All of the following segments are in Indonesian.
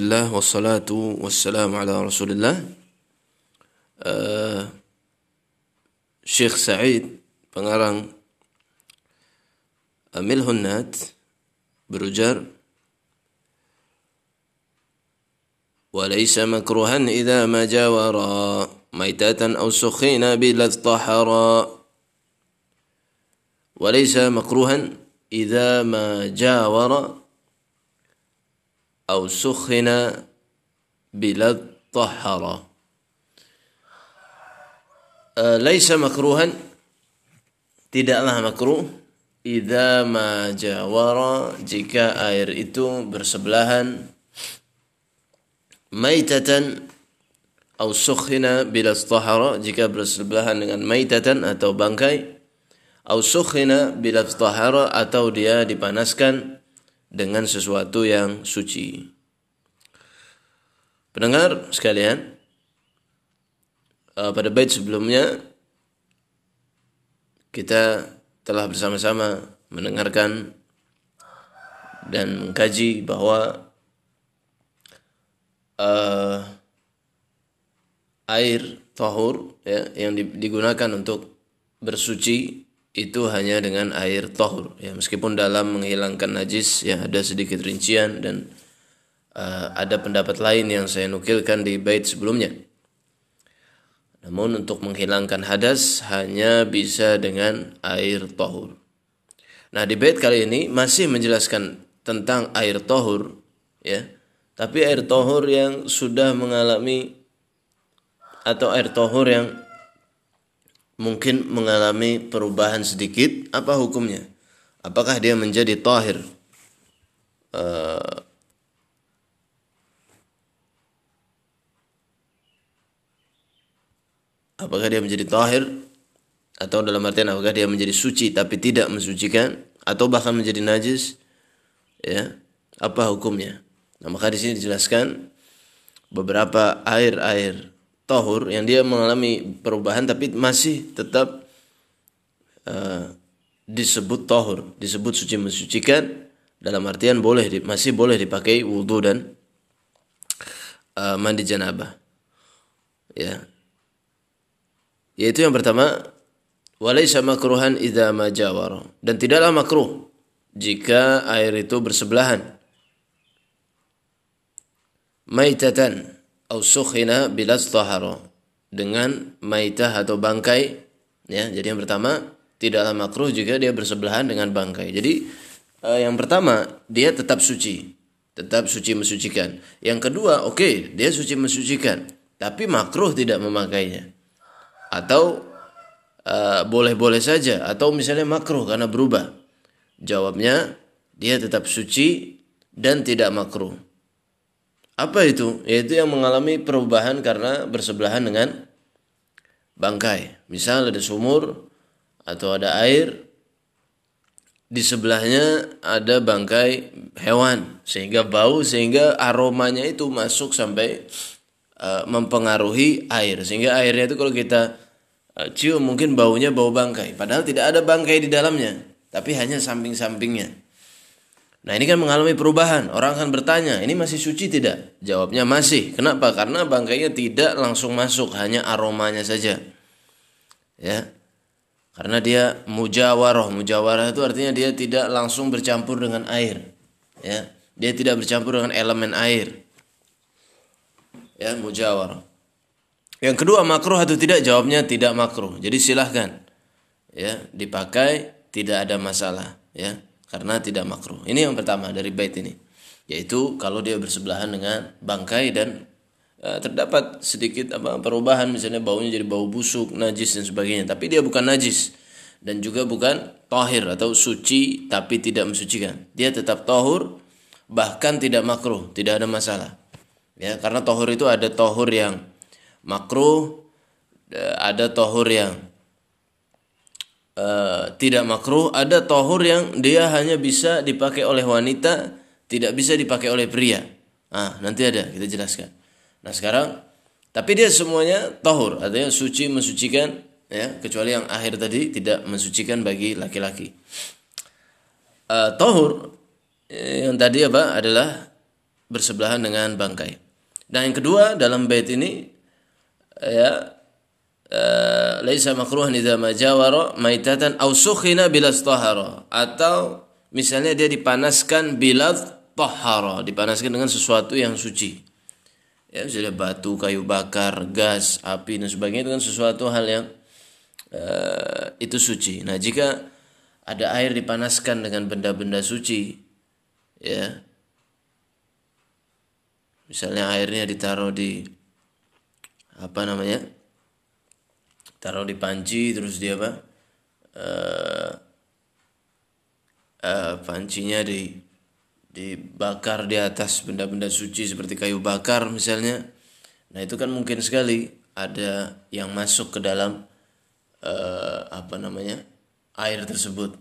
لله والصلاة والسلام على رسول الله uh, Syekh Sa'id pengarang Amil Hunnat berujar وليس مكروها إذا ما جاورا ميتة أو سخين بلا اطهرا وليس مكروها إذا ما جاور أو سخن بلا طهر ليس مكروها tidaklah makruh idza ma jawara jika air itu bersebelahan maitatan au sukhina bila tahara jika bersebelahan dengan maitatan atau bangkai au sukhina bila tahara atau dia dipanaskan dengan sesuatu yang suci. Pendengar sekalian, eh, pada bait sebelumnya kita telah bersama-sama mendengarkan dan mengkaji bahwa uh, air tahur ya, yang digunakan untuk bersuci itu hanya dengan air tohur ya. Meskipun dalam menghilangkan najis ya ada sedikit rincian dan uh, ada pendapat lain yang saya nukilkan di bait sebelumnya. Namun untuk menghilangkan hadas hanya bisa dengan air tohur. Nah di bait kali ini masih menjelaskan tentang air tohur ya. Tapi air tohur yang sudah mengalami atau air tohur yang mungkin mengalami perubahan sedikit, apa hukumnya? Apakah dia menjadi tahir? Uh, apakah dia menjadi tahir atau dalam artian apakah dia menjadi suci tapi tidak mensucikan atau bahkan menjadi najis ya apa hukumnya nah maka di sini dijelaskan beberapa air-air tohur yang dia mengalami perubahan tapi masih tetap uh, disebut tohur, disebut suci mensucikan dalam artian boleh masih boleh dipakai wudhu dan uh, mandi janabah. Ya. Yaitu yang pertama walaisa makruhan idza majawara dan tidaklah makruh jika air itu bersebelahan. Maitatan au sukhina bilas tahara dengan maitah atau bangkai ya. Jadi yang pertama tidaklah makruh juga dia bersebelahan dengan bangkai. Jadi uh, yang pertama dia tetap suci. Tetap suci mensucikan. Yang kedua oke okay, dia suci mensucikan. Tapi makruh tidak memakainya. Atau uh, boleh-boleh saja. Atau misalnya makruh karena berubah. Jawabnya dia tetap suci dan tidak makruh apa itu? Yaitu yang mengalami perubahan karena bersebelahan dengan bangkai. Misal ada sumur atau ada air di sebelahnya ada bangkai hewan sehingga bau sehingga aromanya itu masuk sampai uh, mempengaruhi air sehingga airnya itu kalau kita uh, cium mungkin baunya bau bangkai padahal tidak ada bangkai di dalamnya tapi hanya samping-sampingnya Nah ini kan mengalami perubahan. Orang akan bertanya, ini masih suci tidak? Jawabnya masih. Kenapa? Karena bangkainya tidak langsung masuk, hanya aromanya saja. Ya. Karena dia mujawarah. Mujawarah itu artinya dia tidak langsung bercampur dengan air. Ya. Dia tidak bercampur dengan elemen air. Ya, mujawarah. Yang kedua makruh atau tidak? Jawabnya tidak makruh. Jadi silahkan ya dipakai tidak ada masalah ya karena tidak makruh. Ini yang pertama dari bait ini. Yaitu kalau dia bersebelahan dengan bangkai dan e, terdapat sedikit apa perubahan misalnya baunya jadi bau busuk, najis dan sebagainya, tapi dia bukan najis dan juga bukan tahir atau suci tapi tidak mensucikan. Dia tetap tahur bahkan tidak makruh, tidak ada masalah. Ya, karena tahur itu ada tahur yang makruh, e, ada tahur yang Eh, tidak makruh, ada tohur yang dia hanya bisa dipakai oleh wanita, tidak bisa dipakai oleh pria. Nah, nanti ada kita jelaskan. Nah, sekarang tapi dia semuanya tohur, artinya suci mensucikan ya, kecuali yang akhir tadi tidak mensucikan bagi laki-laki. Uh, tohur eh, yang tadi apa adalah bersebelahan dengan bangkai. Dan yang kedua dalam bait ini ya laisa makruhan idza ma jawara maitatan aw sukhina bila atau misalnya dia dipanaskan bila tahara, dipanaskan dengan sesuatu yang suci. Ya, misalnya batu, kayu bakar, gas, api dan sebagainya kan sesuatu hal yang uh, itu suci. Nah, jika ada air dipanaskan dengan benda-benda suci, ya, misalnya airnya ditaruh di apa namanya taruh di panci terus dia apa? Uh, uh, pancinya di dibakar di atas benda-benda suci seperti kayu bakar misalnya. Nah itu kan mungkin sekali ada yang masuk ke dalam uh, apa namanya air tersebut.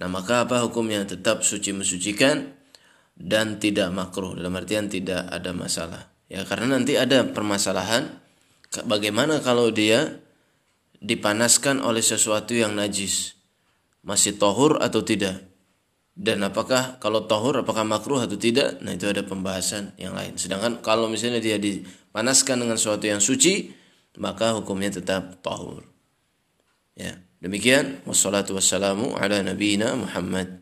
Nah maka apa hukumnya? Tetap suci mensucikan dan tidak makruh. Dalam artian tidak ada masalah. Ya karena nanti ada permasalahan bagaimana kalau dia dipanaskan oleh sesuatu yang najis. Masih tohur atau tidak? Dan apakah kalau tohur apakah makruh atau tidak? Nah itu ada pembahasan yang lain. Sedangkan kalau misalnya dia dipanaskan dengan sesuatu yang suci maka hukumnya tetap tohur. Ya demikian. Wassalatu wassalamu ala nabiyina Muhammad